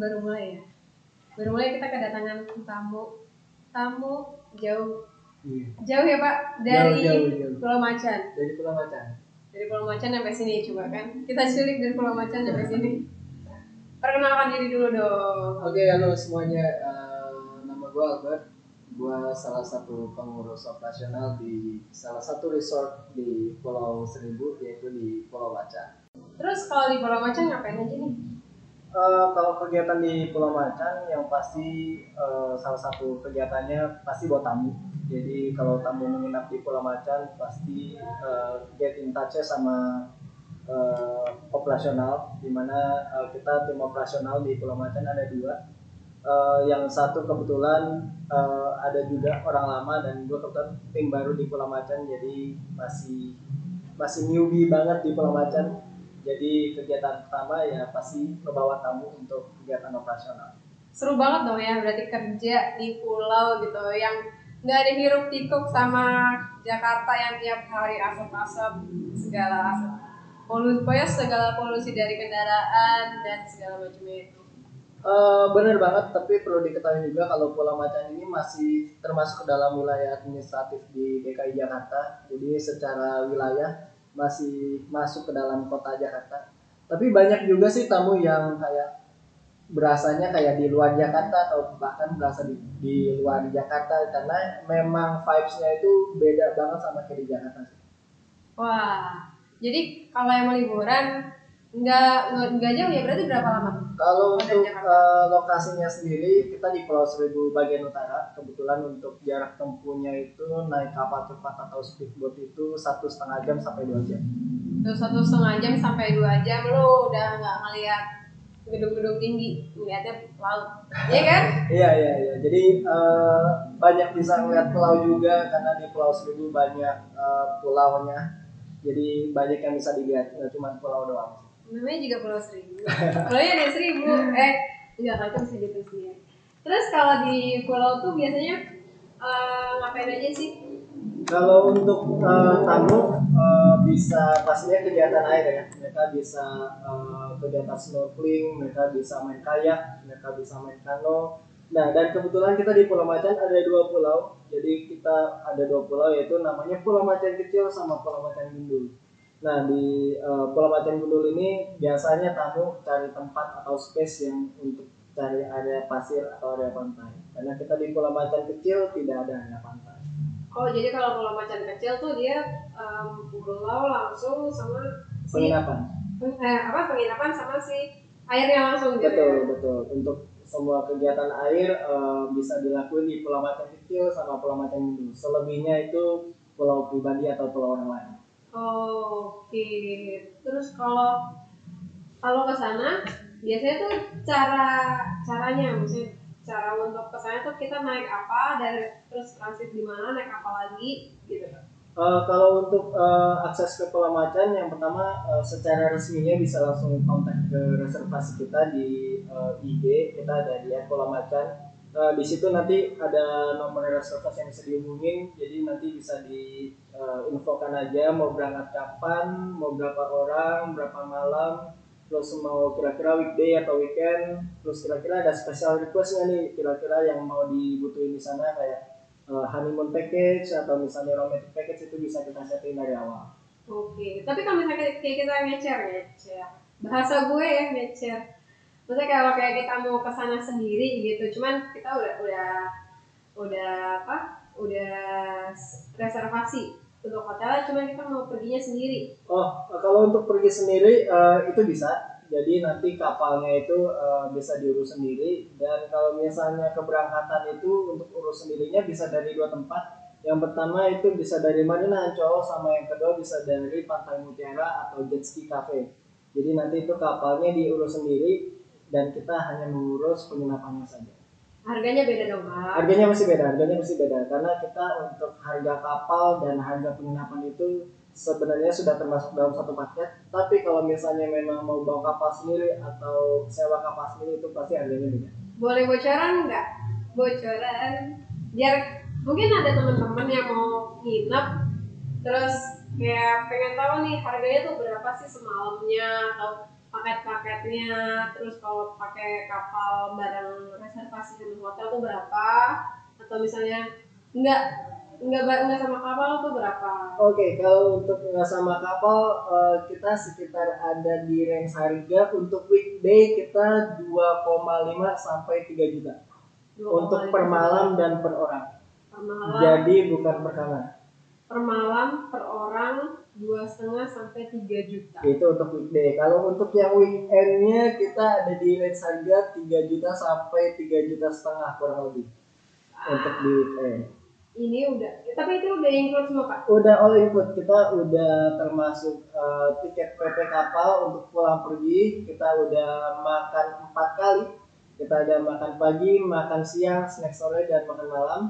baru mulai ya baru mulai kita kedatangan tamu tamu jauh Iya. jauh ya pak dari Jauh, jauh, jauh. Pulau Macan Dari Pulau Macan. dari Pulau Macan sampai sini coba kan kita sulik dari Pulau Macan sampai sini perkenalkan diri dulu dong Oke, halo semuanya. Eh, nama gue Albert. Gue salah satu pengurus operasional di salah satu resort di Pulau Seribu, yaitu di Pulau Macan. terus kalau di Pulau Macan ngapain aja nih Eh, kalau kegiatan di Pulau Macan, yang pasti eh, salah satu kegiatannya pasti buat tamu. Jadi kalau tamu menginap di Pulau Macan, pasti eh, get in touch sama eh, operasional, di mana eh, kita tim operasional di Pulau Macan ada dua. Eh, yang satu kebetulan eh, ada juga orang lama dan gue kebetulan tim baru di Pulau Macan, jadi masih masih newbie banget di Pulau Macan. Jadi kegiatan pertama ya pasti membawa tamu untuk kegiatan operasional. seru banget dong ya berarti kerja di pulau gitu yang nggak ada hiruk pikuk sama Jakarta yang tiap hari asap-asap segala asap polusi pokoknya segala polusi dari kendaraan dan segala macamnya itu Eh bener banget, tapi perlu diketahui juga kalau Pulau Macan ini masih termasuk ke dalam wilayah administratif di DKI Jakarta. Jadi secara wilayah masih masuk ke dalam kota Jakarta. Tapi banyak juga sih tamu yang kayak berasanya kayak di luar Jakarta atau bahkan berasa di, di luar Jakarta karena memang vibes-nya itu beda banget sama kayak di Jakarta sih. wah jadi kalau yang mau liburan nggak nggak nggak jauh ya berarti berapa lama Kalau untuk eh, lokasinya sendiri kita di Pulau Seribu bagian utara. Kebetulan untuk jarak tempuhnya itu naik kapal cepat atau speedboat itu satu setengah jam sampai dua jam. terus satu setengah jam sampai dua jam lo udah nggak ngeliat gedung-gedung tinggi ngeliatnya laut Iya kan Iya iya iya. Jadi eh, banyak bisa ngeliat pulau juga karena di Pulau Seribu banyak eh, pulaunya. Jadi banyak yang bisa dilihat, nggak cuma pulau doang. Namanya juga pulau seribu pulaunya ada seribu eh enggak kalau itu bisa dihitung sendiri terus kalau di pulau tuh biasanya eh, ngapain aja sih Kalau untuk eh, tamu eh, bisa pastinya kegiatan air ya. Mereka bisa eh, kegiatan snorkeling, mereka bisa main kayak, mereka bisa main kano. Nah dan kebetulan kita di Pulau Macan ada dua pulau. Jadi kita ada dua pulau yaitu namanya Pulau Macan Kecil sama Pulau Macan Gundul. Nah di eh, Pulau Macan Gundul ini biasanya tamu cari tempat atau space yang untuk cari area pasir atau area pantai. Karena kita di Pulau Macan Kecil tidak ada area pantai. oh jadi kalau pulau macan kecil tuh dia em, pulau langsung sama si Penginapan. peng- eh, apa penginapan sama si airnya langsung gitu Betul, ya? betul. Untuk semua kegiatan air eh, bisa dilakuin di Pulau Macan kecil sama Pulau Macan Gundul. Selebihnya itu pulau pribadi atau pulau orang lain. Oke, terus kalau kalau ke sana biasanya tuh cara caranya, maksudnya cara untuk ke sana tuh kita naik apa dari terus transit di mana naik apa lagi gitu. Eh, kalau untuk eh, akses ke Pulau Macan, yang pertama eh, secara resminya bisa langsung kontak ke reservasi kita di eh, IG kita ada di Pulau Macan. Eh, di situ nanti ada nomor reservasi yang bisa dihubungin, jadi nanti bisa diinfokan aja mau berangkat kapan, mau berapa orang, berapa malam, terus mau kira-kira weekday atau weekend, terus kira-kira ada special request nggak nih, kira-kira yang mau dibutuhin di sana kayak uh, honeymoon package atau misalnya romantic package itu bisa kita setting dari awal. Oke, tapi kalau misalnya kayak kita ngecer ngecer, bahasa gue ya ngecer. Maksudnya kalau kayak kita mau ke sana sendiri gitu, cuman kita udah udah udah apa? Udah reservasi untuk hotel, cuman kita mau perginya sendiri. Oh, kalau untuk pergi sendiri uh, itu bisa. Jadi nanti kapalnya itu uh, bisa diurus sendiri dan kalau misalnya keberangkatan itu untuk urus sendirinya bisa dari dua tempat. Yang pertama itu bisa dari Marina Ancol sama yang kedua bisa dari Pantai Mutiara atau Jet Ski Cafe. Jadi nanti itu kapalnya diurus sendiri dan kita hanya mengurus penginapannya saja. Harganya beda dong, Pak. Harganya masih beda, harganya masih beda karena kita untuk harga kapal dan harga penginapan itu sebenarnya sudah termasuk dalam satu paket. Tapi kalau misalnya memang mau bawa kapal sendiri atau sewa kapal sendiri itu pasti harganya beda. Boleh bocoran nggak? Bocoran. Biar mungkin ada teman-teman yang mau nginep terus kayak pengen tahu nih harganya tuh berapa sih semalamnya atau paket-paketnya terus kalau pakai kapal bareng reservasi sama hotel tuh berapa? Atau misalnya enggak enggak enggak sama kapal tuh berapa? Oke, kalau untuk nggak sama kapal eh, kita sekitar ada di range harga untuk weekday kita 2,5 sampai 3 juta. Untuk per malam dan per orang. per malam. Jadi bukan per kamar. Per malam per orang dua setengah sampai tiga juta Itu untuk weekday. Kalau untuk yang weekendnya kita ada di range harga 3 juta sampai 3 juta setengah kurang lebih untuk di weekend. ini udah tapi itu udah include semua pak Udah all include kita udah termasuk eh, tiket PP kapal untuk pulang pergi kita udah makan empat kali kita ada makan pagi, makan siang, snack sore dan makan malam.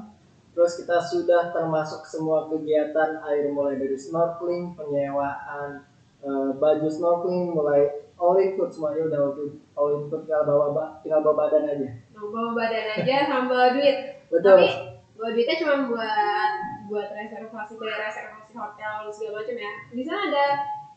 Terus kita sudah termasuk semua kegiatan air mulai dari snorkeling, penyewaan eh, baju snorkeling, mulai all include semuanya udah all include tinggal bawa ba- tinggal bawa badan aja. bawa badan aja sama bawa duit Betul. tapi bawa duitnya cuma buat buat reservasi bayar reservasi hotel segala macam ya di sana ada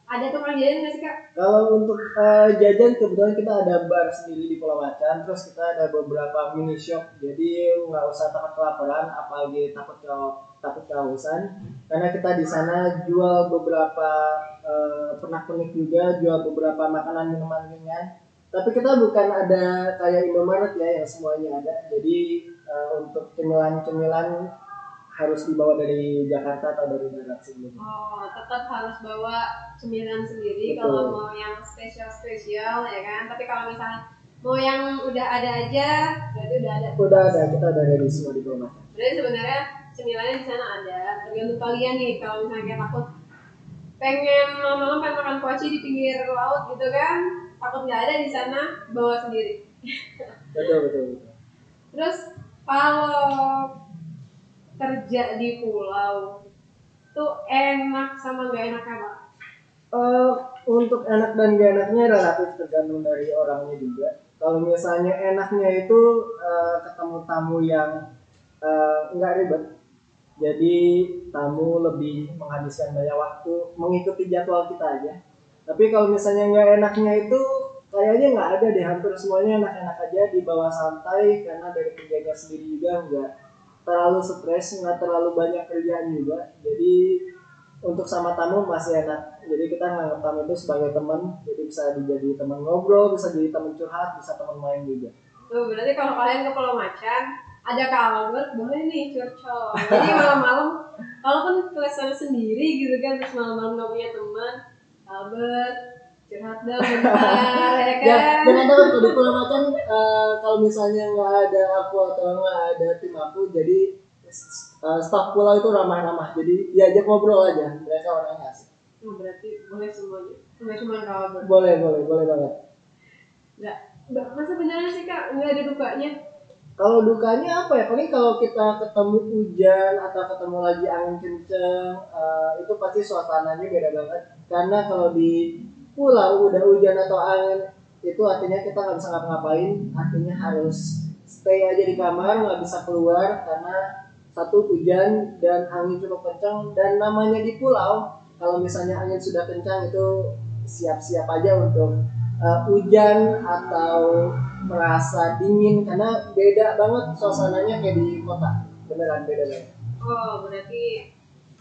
ada tukang jajan nggak sih kak? Kalau untuk eh, jajan kebetulan kita ada bar sendiri di Pulau Macan, terus kita ada beberapa mini shop, jadi nggak usah takut kelaparan, apalagi takut ke takut kehausan, karena kita di sana jual beberapa eh, pernak-pernik juga, jual beberapa makanan minuman ringan. Tapi kita bukan ada kayak Indomaret ya yang semuanya ada, jadi eh, untuk cemilan-cemilan harus dibawa dari Jakarta atau dari darat sebelumnya. oh tetap harus bawa cemilan sendiri Betul. kalau mau yang spesial spesial ya kan tapi kalau misalnya mau yang udah ada aja berarti udah ada Udah ada, kita udah ready semua di Macan. Berarti sebenarnya cemilannya di sana ada. Tergantung kalian nih kalau misalnya kayak takut pengen malam-malam pengen makan kuaci di pinggir laut gitu kan takut nggak ada di sana bawa sendiri. Betul, betul, betul. Terus kalau kerja di pulau tuh enak sama nggak enaknya pak? Eh, untuk enak dan gak enaknya relatif tergantung dari orangnya juga. Kalau misalnya enaknya itu eh, ketemu tamu yang eh, nggak ribet, jadi tamu lebih menghabiskan banyak waktu mengikuti jadwal kita aja. Tapi kalau misalnya nggak enaknya itu kayaknya nggak ada deh, hampir semuanya enak-enak aja dibawa santai karena dari kerjanya sendiri juga nggak terlalu stres, nggak terlalu banyak kerjaan juga. Jadi untuk sama tamu masih enak. Jadi kita nganggap tamu itu sebagai teman, jadi bisa dijadi teman ngobrol, bisa jadi teman curhat, bisa teman main juga. Tuh berarti kalau kalian ke Pulau Macan ada Kak Albert boleh nih curcol. Jadi malam-malam walaupun ke sana sendiri gitu kan terus malam-malam nggak punya teman Albert curhat dong bentar ya Ya, kan. jangan takut kalau di Pulau eh, kalau misalnya nggak ada aku atau nggak ada tim aku, jadi eh, staf pulau itu ramah-ramah. Jadi diajak ngobrol aja, mereka orangnya asik. Oh, berarti boleh semuanya. Nggak cuma Albert. Boleh, boleh, boleh banget. Nggak, nggak masa beneran sih kak nggak ada dukanya? Kalau dukanya apa ya? Paling kalau kita ketemu hujan atau ketemu lagi angin kenceng, eh, itu pasti suasananya beda banget. Karena kalau di pulau udah hujan atau angin, itu artinya kita nggak bisa ngapa-ngapain. Artinya harus stay aja di kamar, nggak bisa keluar karena satu hujan dan angin cukup kencang. Dan namanya di pulau, kalau misalnya angin sudah kencang itu siap-siap aja untuk eh, hujan atau merasa dingin karena beda banget suasananya kayak di kota beneran beda banget Oh berarti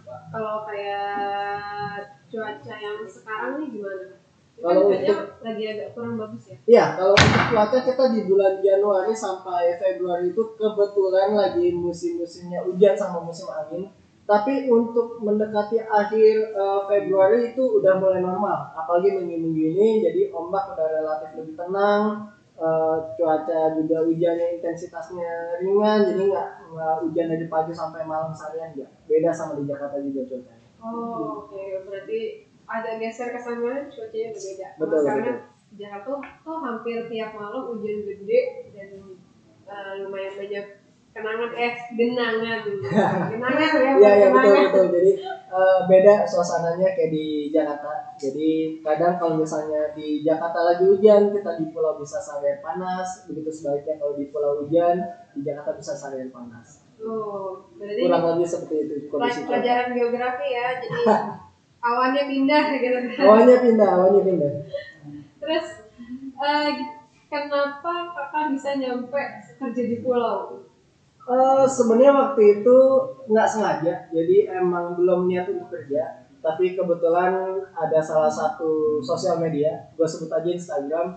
kalau kayak cuaca yang sekarang nih gimana? Kalau untuk- lagi agak kurang bagus ya. Iya, kalau untuk cuaca kita di bulan Januari sampai Februari itu kebetulan lagi musim-musimnya hujan sama musim angin. Tapi untuk mendekati akhir eh, Februari itu udah mulai normal, apalagi begini-begini, jadi ombak udah relatif lebih tenang, eh, cuaca juga hujannya intensitasnya ringan, jadi nggak hujan dari pagi sampai malam seharian nggak. Beda sama di Jakarta juga cuacanya. Oh oke berarti ada geser ke sana cuacanya berbeda. Betul, sekarang betul. Jakarta tuh, tuh hampir tiap malam hujan gede dan eh, lumayan banyak kenangan eh genangan genangan ya Iya iya betul betul. Jadi eh, beda suasananya kayak di Jakarta. Jadi kadang kalau misalnya di Jakarta lagi hujan, kita di pulau bisa seharian panas. Begitu sebaliknya kalau di pulau hujan, di Jakarta bisa seharian panas. Oh, berarti kurang lebih seperti itu kondisi pelajaran geografi ya, jadi awannya pindah gitu kan. Awalnya pindah, awalnya pindah. Terus eh, kenapa kakak bisa nyampe kerja di pulau? Eh, sebenarnya waktu itu nggak sengaja, jadi emang belum niat untuk kerja. Tapi kebetulan ada salah satu sosial media, gue sebut aja Instagram.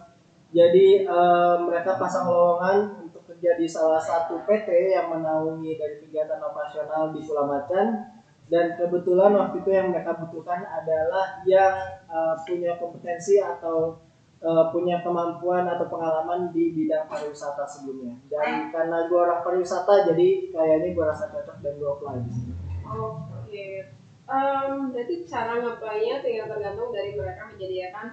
Jadi eh, mereka pasang lowongan untuk kerja di salah satu PT yang menaungi dari kegiatan operasional di Macan. Dan kebetulan waktu itu yang mereka butuhkan adalah yang eh, punya kompetensi atau eh, punya kemampuan atau pengalaman di bidang pariwisata sebelumnya. Dan karena gue orang pariwisata, jadi kayaknya gue rasa cocok dan gue apply di sini. Oke. Em, berarti cara ngapainnya tinggal tergantung dari mereka menyediakan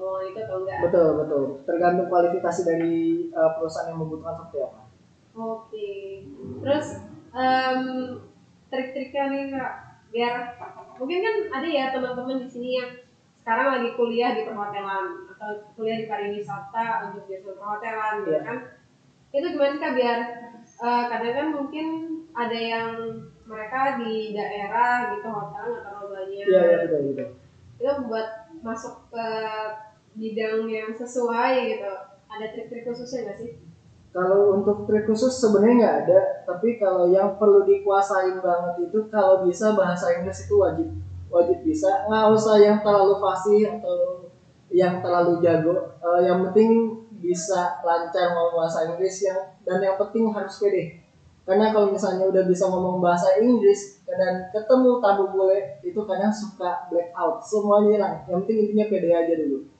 lowongan itu atau enggak. Betul betul. Tergantung kualifikasi dari eh, perusahaan yang membutuhkan seperti apa. Oke. Terus em, trik-triknya nih kak, biar mungkin kan ada ya teman-teman di sini yang sekarang lagi kuliah di perhotelan atau kuliah di pariwisata untuk jurusan perhotelan gitu Iya. kan. Itu gimana sih kak biar eh, kadang kan mungkin ada yang mereka di daerah gitu hotel nggak terlalu banyak. Iya iya betul betul. Itu buat masuk ke bidang yang sesuai gitu. Ada trik-trik khususnya nggak sih? Kalau untuk trik khusus sebenarnya nggak ada, tapi kalau yang perlu dikuasain banget itu kalau bisa bahasa Inggris itu wajib wajib bisa, nggak usah yang terlalu fasih atau yang terlalu jago. Eh, yang penting bisa lancar ngomong bahasa Inggris yang dan yang penting harus pede. Karena kalau misalnya udah bisa ngomong bahasa Inggris dan ketemu tamu bule itu kadang suka black out, semuanya hilang. Yang penting intinya pede aja dulu.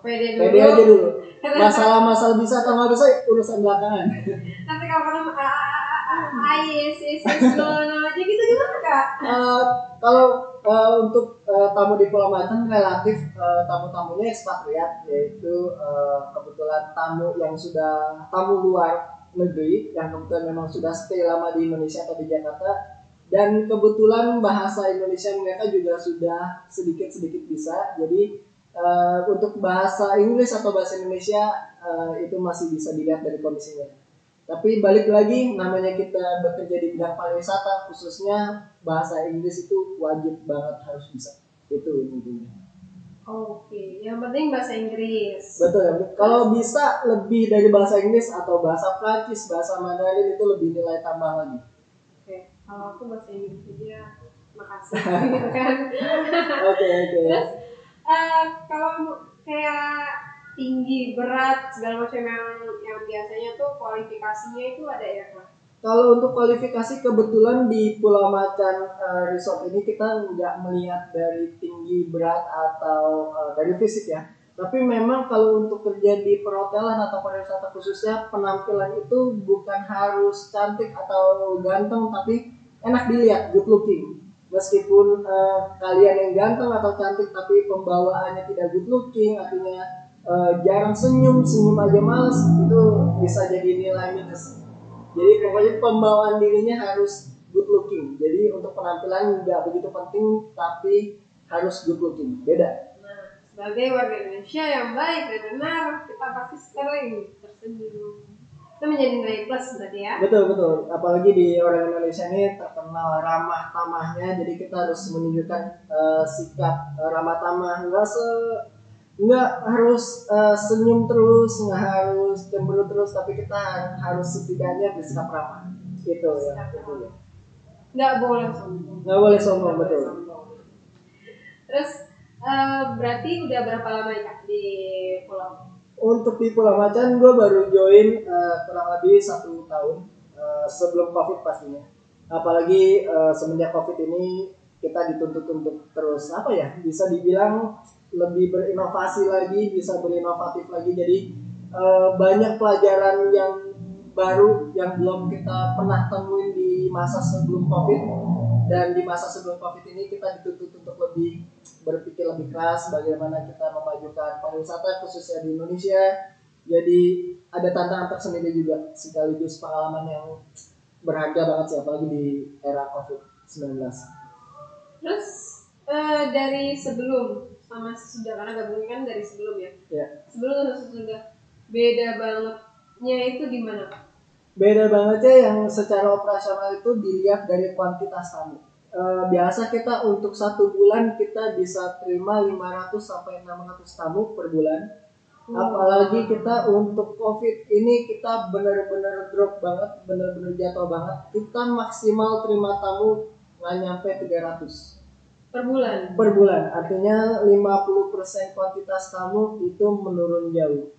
Pede dulu. Pede aja dulu. Masalah-masalah bisa atau nggak bisa urusan belakangan. Nanti kalau ketemu a a a a yes yes yes no no aja gitu gimana kak? Eh, kalau eh, untuk eh, tamu di Pulau Macan relatif eh, tamu-tamunya ekspatriat yaitu eh, kebetulan tamu yang sudah tamu luar negeri yang kebetulan memang sudah stay lama di Indonesia atau di Jakarta dan kebetulan bahasa Indonesia mereka juga sudah sedikit-sedikit bisa jadi eh, untuk bahasa Inggris atau bahasa Indonesia eh, itu masih bisa dilihat dari kondisinya. Tapi balik lagi namanya kita bekerja di bidang pariwisata khususnya bahasa Inggris itu wajib banget harus bisa. Itu intinya. Oke, yang penting bahasa Inggris. betul ya. Kalau bisa lebih dari bahasa Inggris atau bahasa Prancis bahasa Mandarin itu lebih nilai tambah lagi. Oke, kalau aku bahasa Inggris aja makasih. Gitu kan. oke oke. Terus eh, kalau kayak tinggi, berat, segala macam yang yang biasanya tuh kualifikasinya itu ada ya kak? Kalau untuk kualifikasi kebetulan di Pulau Macan eh, Resort ini kita nggak melihat dari tinggi berat atau eh, dari fisik ya. Tapi memang kalau untuk kerja di perhotelan atau pariwisata khususnya penampilan itu bukan harus cantik atau ganteng tapi enak dilihat, good looking. Meskipun eh, kalian yang ganteng atau cantik tapi pembawaannya tidak good looking, artinya eh, jarang senyum, senyum aja males, itu bisa jadi nilai minus. Jadi pokoknya pembawaan dirinya harus good looking. Jadi untuk penampilan nggak begitu penting, tapi harus good looking. Beda. Nah, sebagai warga Indonesia yang baik dan benar, kita pasti sering tersenyum. Itu menjadi nilai plus berarti ya. Betul betul. Apalagi di orang Indonesia ini terkenal ramah tamahnya. Jadi kita harus menunjukkan eh, sikap eh, ramah tamah. Nggak se nggak harus eh, senyum terus, nggak harus cemberut terus, tapi kita harus setidaknya bersikap ramah. Itu ya. Itu ya. Nggak boleh sombong. Nggak boleh sombong betul. sombong. Terus eh, berarti udah berapa lama ya di pulau? Untuk di Pulau Macan gue baru join eh, kurang lebih satu tahun eh, sebelum COVID pastinya. Apalagi eh, semenjak COVID ini kita dituntut untuk terus apa ya bisa dibilang lebih berinovasi lagi, bisa berinovatif lagi. Jadi eh, banyak pelajaran yang baru yang belum kita pernah temuin di masa sebelum COVID dan di masa sebelum COVID ini kita dituntut untuk lebih berpikir lebih keras bagaimana kita memajukan pariwisata khususnya di Indonesia. Jadi ada tantangan tersendiri juga sekaligus pengalaman yang berharga banget sih apalagi di era COVID-19. Terus eh, dari sebelum sama sesudah karena gabungin kan dari sebelum ya. Ya. Sebelum dan sesudah beda bangetnya itu gimana Kak? beda banget ya yang secara operasional itu dilihat dari kuantitas tamu. Eh, biasa kita untuk satu bulan kita bisa terima 500 sampai 600 tamu per bulan. Apalagi kita untuk COVID ini kita benar-benar drop banget, benar-benar jatuh banget. Kita maksimal terima tamu nggak nyampe 300 per bulan. per bulan. Artinya 50% kuantitas tamu itu menurun jauh.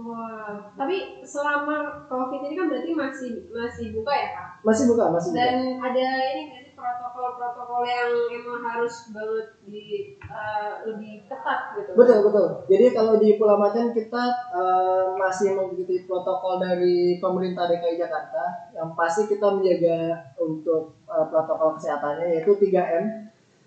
Wah, tapi selama COVID ini kan berarti masih masih buka ya kak? Masih buka, masih buka. Dan ada ini protokol-protokol yang emang harus banget di eh, lebih ketat gitu? Betul betul. Jadi kalau di Pulau Macan kita eh, masih mengikuti protokol dari pemerintah DKI Jakarta. Yang pasti kita menjaga untuk eh, protokol kesehatannya yaitu 3M.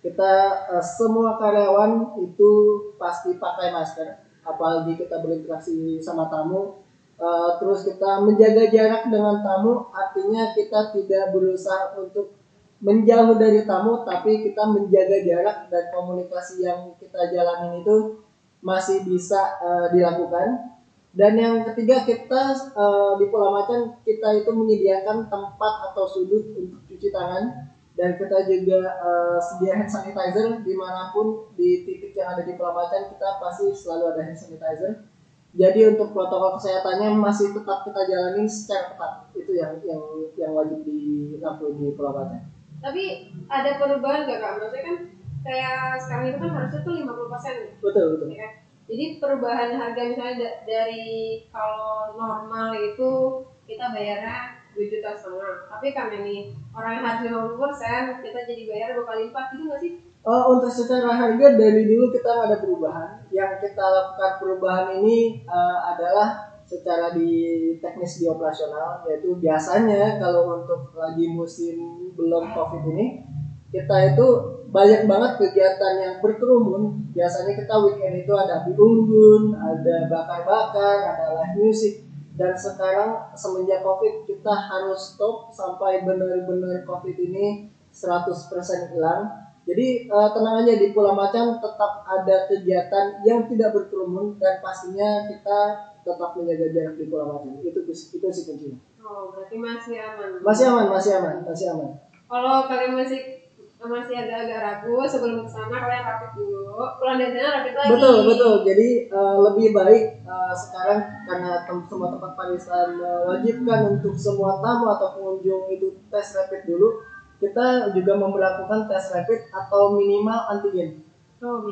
Kita eh, semua karyawan itu pasti pakai masker. Apalagi kita berinteraksi sama tamu. Eh, terus kita menjaga jarak dengan tamu. Artinya kita tidak berusaha untuk menjauh dari tamu tapi kita menjaga jarak dan komunikasi yang kita jalanin itu masih bisa eh, dilakukan. Dan yang ketiga kita eh, di Pulau Macan kita itu menyediakan tempat atau sudut untuk cuci tangan. Dan kita juga eh, sedia hand sanitizer di mana pun di titik yang ada di Pulau Macan kita pasti selalu ada hand sanitizer. Jadi untuk protokol kesehatannya masih tetap kita jalanin secara ketat. Itu yang yang yang wajib dilakukan di Pulau Macan Tapi ada perubahan nggak kak? Maksudnya kan kayak sekarang itu kan harusnya tuh 50% nih. betul betul ya kan? Jadi perubahan harga misalnya da- dari kalau normal itu kita bayarnya 2 juta setengah. Tapi karena ini orang yang harus 50% kita jadi bayar dua kali lipat gitu nggak sih? Oh, untuk secara harga dari dulu kita ada perubahan. Yang kita lakukan perubahan ini eh, adalah secara di teknis di operasional, yaitu biasanya kalau untuk lagi musim belum covid ini kita itu banyak banget kegiatan yang berkerumun. Biasanya kita weekend itu ada api unggun, ada bakar-bakar, ada live music. Dan sekarang semenjak covid kita harus stop sampai benar-benar covid ini 100% hilang. Jadi eh, tenang aja di Pulau Macan tetap ada kegiatan yang tidak berkerumun dan pastinya kita tetap menjaga jarak di Pulau Macan. Itu itu sih kuncinya. Oh berarti masih aman. Masih aman, masih aman, masih aman. Kalau kalian masih masih agak-agak ragu sebelum ke sana kalian rapid dulu. Pulang dari sana rapid lagi. Betul, betul. Jadi eh, lebih baik eh, sekarang karena tem- semua tempat pariwisata mewajibkan untuk semua tamu atau pengunjung itu tes rapid dulu. Kita juga memperlakukan tes rapid atau minimal antigen. Oh.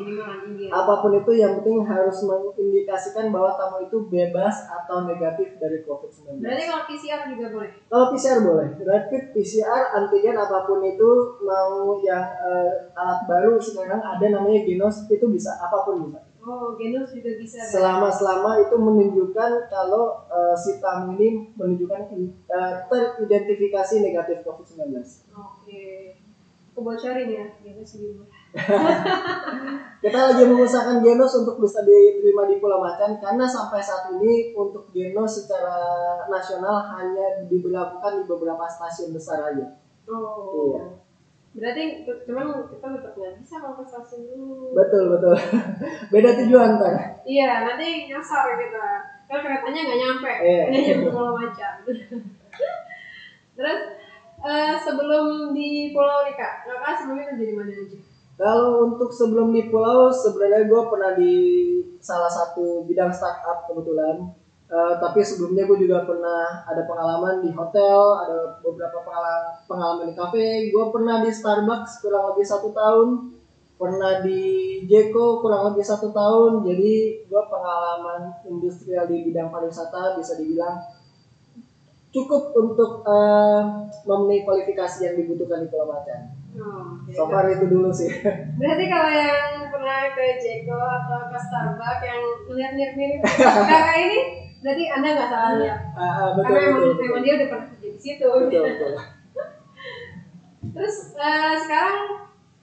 Apa pun itu yang penting harus mengindikasikan bahwa tamu itu bebas atau negatif dari COVID-19. Berarti kalau PCR juga boleh. Kalau PCR boleh, rapid PCR, antigen apa pun itu mau yang eh, alat baru sekarang ada namanya genos itu bisa apa pun bisa. Oh genos juga bisa. berarti. Selama selama itu menunjukkan kalau eh, si tamu ini menunjukkan eh, teridentifikasi negatif COVID-19. Oke. Aku bocorin ya, genos juga. Kita lagi mengusahakan genos untuk bisa diterima di Pulau Macan karena sampai saat ini untuk genos secara nasional hanya diberlakukan di beberapa stasiun besar aja. Oh. Iya. Berarti t- cuman kita tetap nggak bisa mau ke stasiun dulu. Betul betul. Beda tujuan kan. Iya, nanti nyasar kita. Kan keretanya nggak nyampe, Iya. nggak nyampe Pulau Macan. Terus eh, sebelum di Pulau nih kak, kakak sebelumnya kerja di mana aja? Kalau untuk sebelum di pulau sebenarnya gue pernah di salah satu bidang startup kebetulan. Eh, tapi sebelumnya gue juga pernah ada pengalaman di hotel, ada beberapa pengalaman, di cafe. Gue pernah di Starbucks kurang lebih satu tahun, pernah di Jeko kurang lebih satu tahun. Jadi gue pengalaman industrial di bidang pariwisata bisa dibilang cukup untuk eh, memenuhi kualifikasi yang dibutuhkan di Pulau Macan. Oke. So far itu dulu sih. Berarti kalau yang pernah ke Jeko atau ke Starbucks yang lihat mirip-mirip kakak ini, berarti anda nggak salah lihat. Ah, ah, betul, Karena emang, betul, emang dia udah pernah kerja di situ. betul, betul. Terus eh, sekarang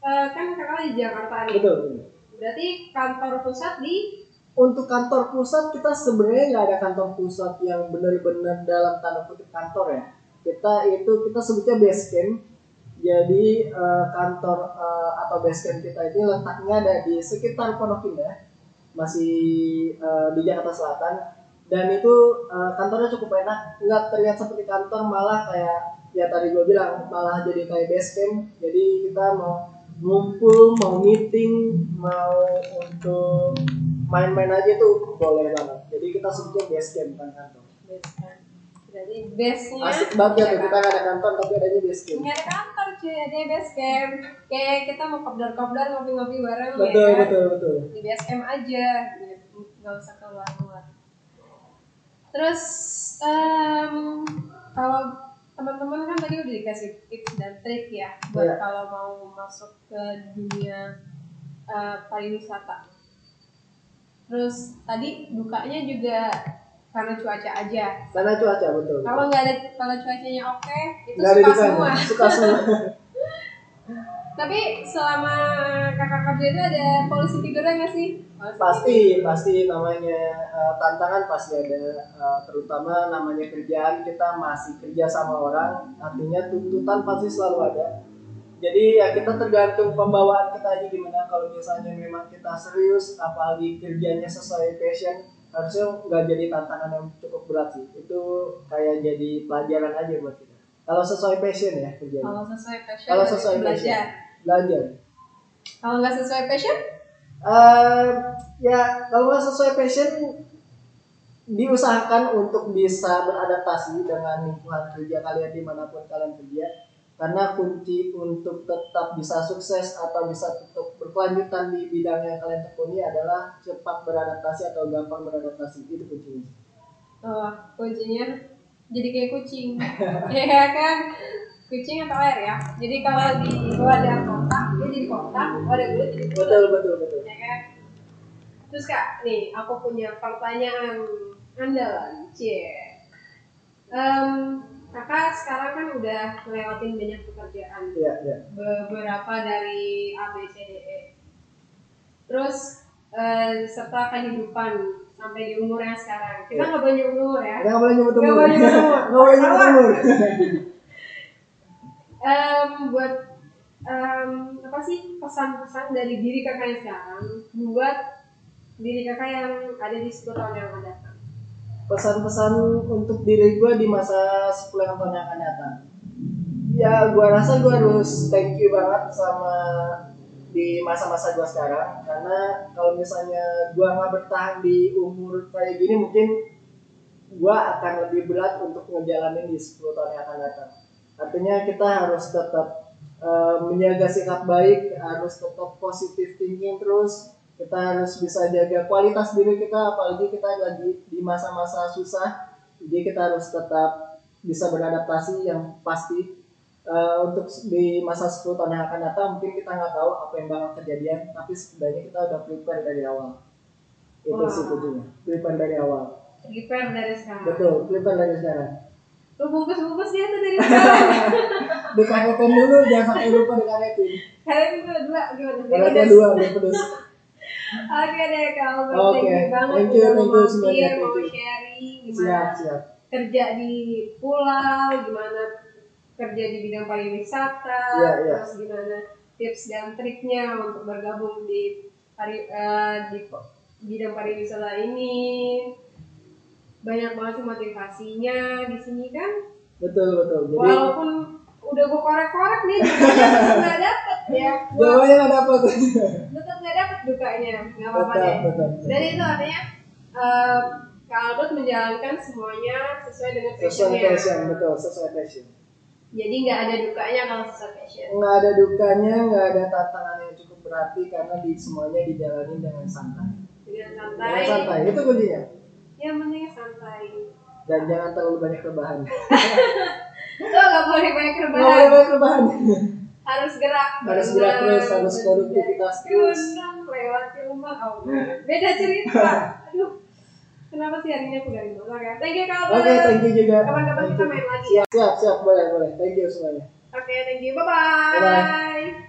eh, kan kakak di Jakarta nih. Betul, betul. Berarti kantor pusat di Untuk kantor pusat kita sebenarnya nggak ada kantor pusat yang benar-benar dalam tanda kutip kantor ya. Kita itu kita sebutnya base camp. Jadi eh, kantor eh, atau base camp kita ini letaknya ada di sekitar Pondok Indah, masih eh, di Jakarta Selatan. dan itu uh, kantornya cukup enak. Nggak terlihat seperti kantor malah kayak ya tadi gue bilang malah jadi kayak base camp. Jadi kita mau ngumpul mau meeting mau untuk main-main aja tuh boleh banget. Jadi kita sebutnya base camp kan kantor. Base camp. Jadi base-nya asik banget ya Iya, kita nggak ada kantor tapi adanya base camp nggak ada kantor cuy, ada base camp. Kayak kita mau kopdar-kopdar ngopi-ngopi bareng betul ya. betul betul Di base camp aja, gitu. nggak usah keluar-keluar. Terus em, kalau teman-teman kan tadi udah dikasih tips dan trik ya buat Iya. kalau mau masuk ke dunia eh, pariwisata. Terus tadi dukanya juga karena cuaca aja. karena cuaca betul Kalau nggak ada kalau cuacanya oke, itu nggak ada suka semua. suka semua Tapi selama kakak kerja itu ada polisi tidurnya nggak sih? Polisi pasti pasti namanya eh, tantangan pasti ada eh, terutama namanya kerjaan kita masih kerja sama orang artinya tuntutan pasti selalu ada jadi ya kita tergantung pembawaan kita aja gimana kalau misalnya memang kita serius apalagi kerjanya sesuai passion harusnya nggak jadi tantangan yang cukup berat sih. Itu kayak jadi pelajaran aja buat kita. Kalau sesuai passion ya kerjanya. Kalau sesuai passion, Kalau sesuai belajar. belajar. Kalau nggak sesuai passion, Eh, ya kalau nggak sesuai passion diusahakan untuk bisa beradaptasi dengan lingkungan kerja kalian di mana pun kalian kerja karena kunci untuk tetap bisa sukses atau bisa tetap berkelanjutan di bidang yang kalian tekuni adalah cepat beradaptasi atau gampang beradaptasi itu kuncinya oh, kuncinya jadi kayak kucing, ya kan? Kucing atau air ya. Jadi kalau di wadah kotak, dia jadi kotak, wadah bulat jadi bulat. betul betul betul ya kan? Terus kak, nih aku punya pertanyaan andalan, cie. Em, kakak sekarang kan udah ngelewatin banyak pekerjaan, ya ya beberapa dari A B C D E. Terus eh, serta kehidupan sampai di umur yang sekarang. Kita Iya. nggak boleh nyebut umur ya. nggak boleh nyebut Nggak umur boleh nyebut umur. nggak boleh nyebut umur Em, buat em, apa sih pesan-pesan dari diri kakak yang sekarang buat diri kakak yang ada di 10 tahun yang akan datang. Pesan-pesan untuk diri gue di masa 10 tahun yang akan datang. Ya gue rasa gue harus thank you banget sama di masa-masa gue sekarang. Karena kalau misalnya gue nggak bertahan di umur kayak gini mungkin gue akan lebih berat untuk ngejalanin di 10 tahun yang akan datang. Artinya kita harus tetap eh, menjaga sikap baik harus tetap positive thinking terus kita harus bisa jaga kualitas diri kita apalagi kita lagi di masa-masa susah. Jadi kita harus tetap bisa beradaptasi yang pasti. Eh, untuk di masa 10 tahun yang akan datang mungkin kita nggak tahu apa yang bakal kejadian tapi setidaknya kita udah prepare dari awal. Itu sih kuncinya. Prepare dari awal. Prepare dari sekarang. betul prepare dari sekarang. Lu bungkus-bungkus dia tuh dari sekarang. dikaretin dulu jangan sampai lupa dikaretin Kalian dua dua gimana? karetnya dua biar pedes Oke deh kalau Oke, thank you banget thank you, udah thank mau you mampir, mau sharing siap gimana siap kerja di pulau, gimana kerja di bidang pariwisata, Iya, iya. terus gimana tips dan triknya untuk bergabung di pari, eh, di bidang pariwisata ini. Banyak banget motivasinya di sini kan. betul betul jadi Walaupun udah gue korek-korek nih, tetap nggak dapet ya. Jawabannya nggak dapat tetap nggak dapet dukanya, nggak apa-apa deh. Dan itu artinya eh, Kak Albert menjalankan semuanya sesuai dengan sesuai passionnya. passion betul sesuai passion Jadi nggak ada dukanya kalau sesuai passion. nggak ada dukanya nggak ada tantangan yang cukup berarti karena di semuanya dijalani dengan santai Dengan dengan santai. santai itu kuncinya Ya penting santai. dan jangan terlalu banyak rebahan Lo nggak boleh banyak nggak boleh rebahan. banyak rebahan Harus gerak. Harus gerak terus, harus produktivitas terus. Lewati rumah. Oh, beda cerita. Aduh. Kenapa sih hari ini aku dari motor ya? Thank you Kak oke Albert. thank you juga Kapan-kapan kita main lagi. siap siap siap boleh boleh thank you semuanya Oke, thank you. Bye-bye. Bye-bye.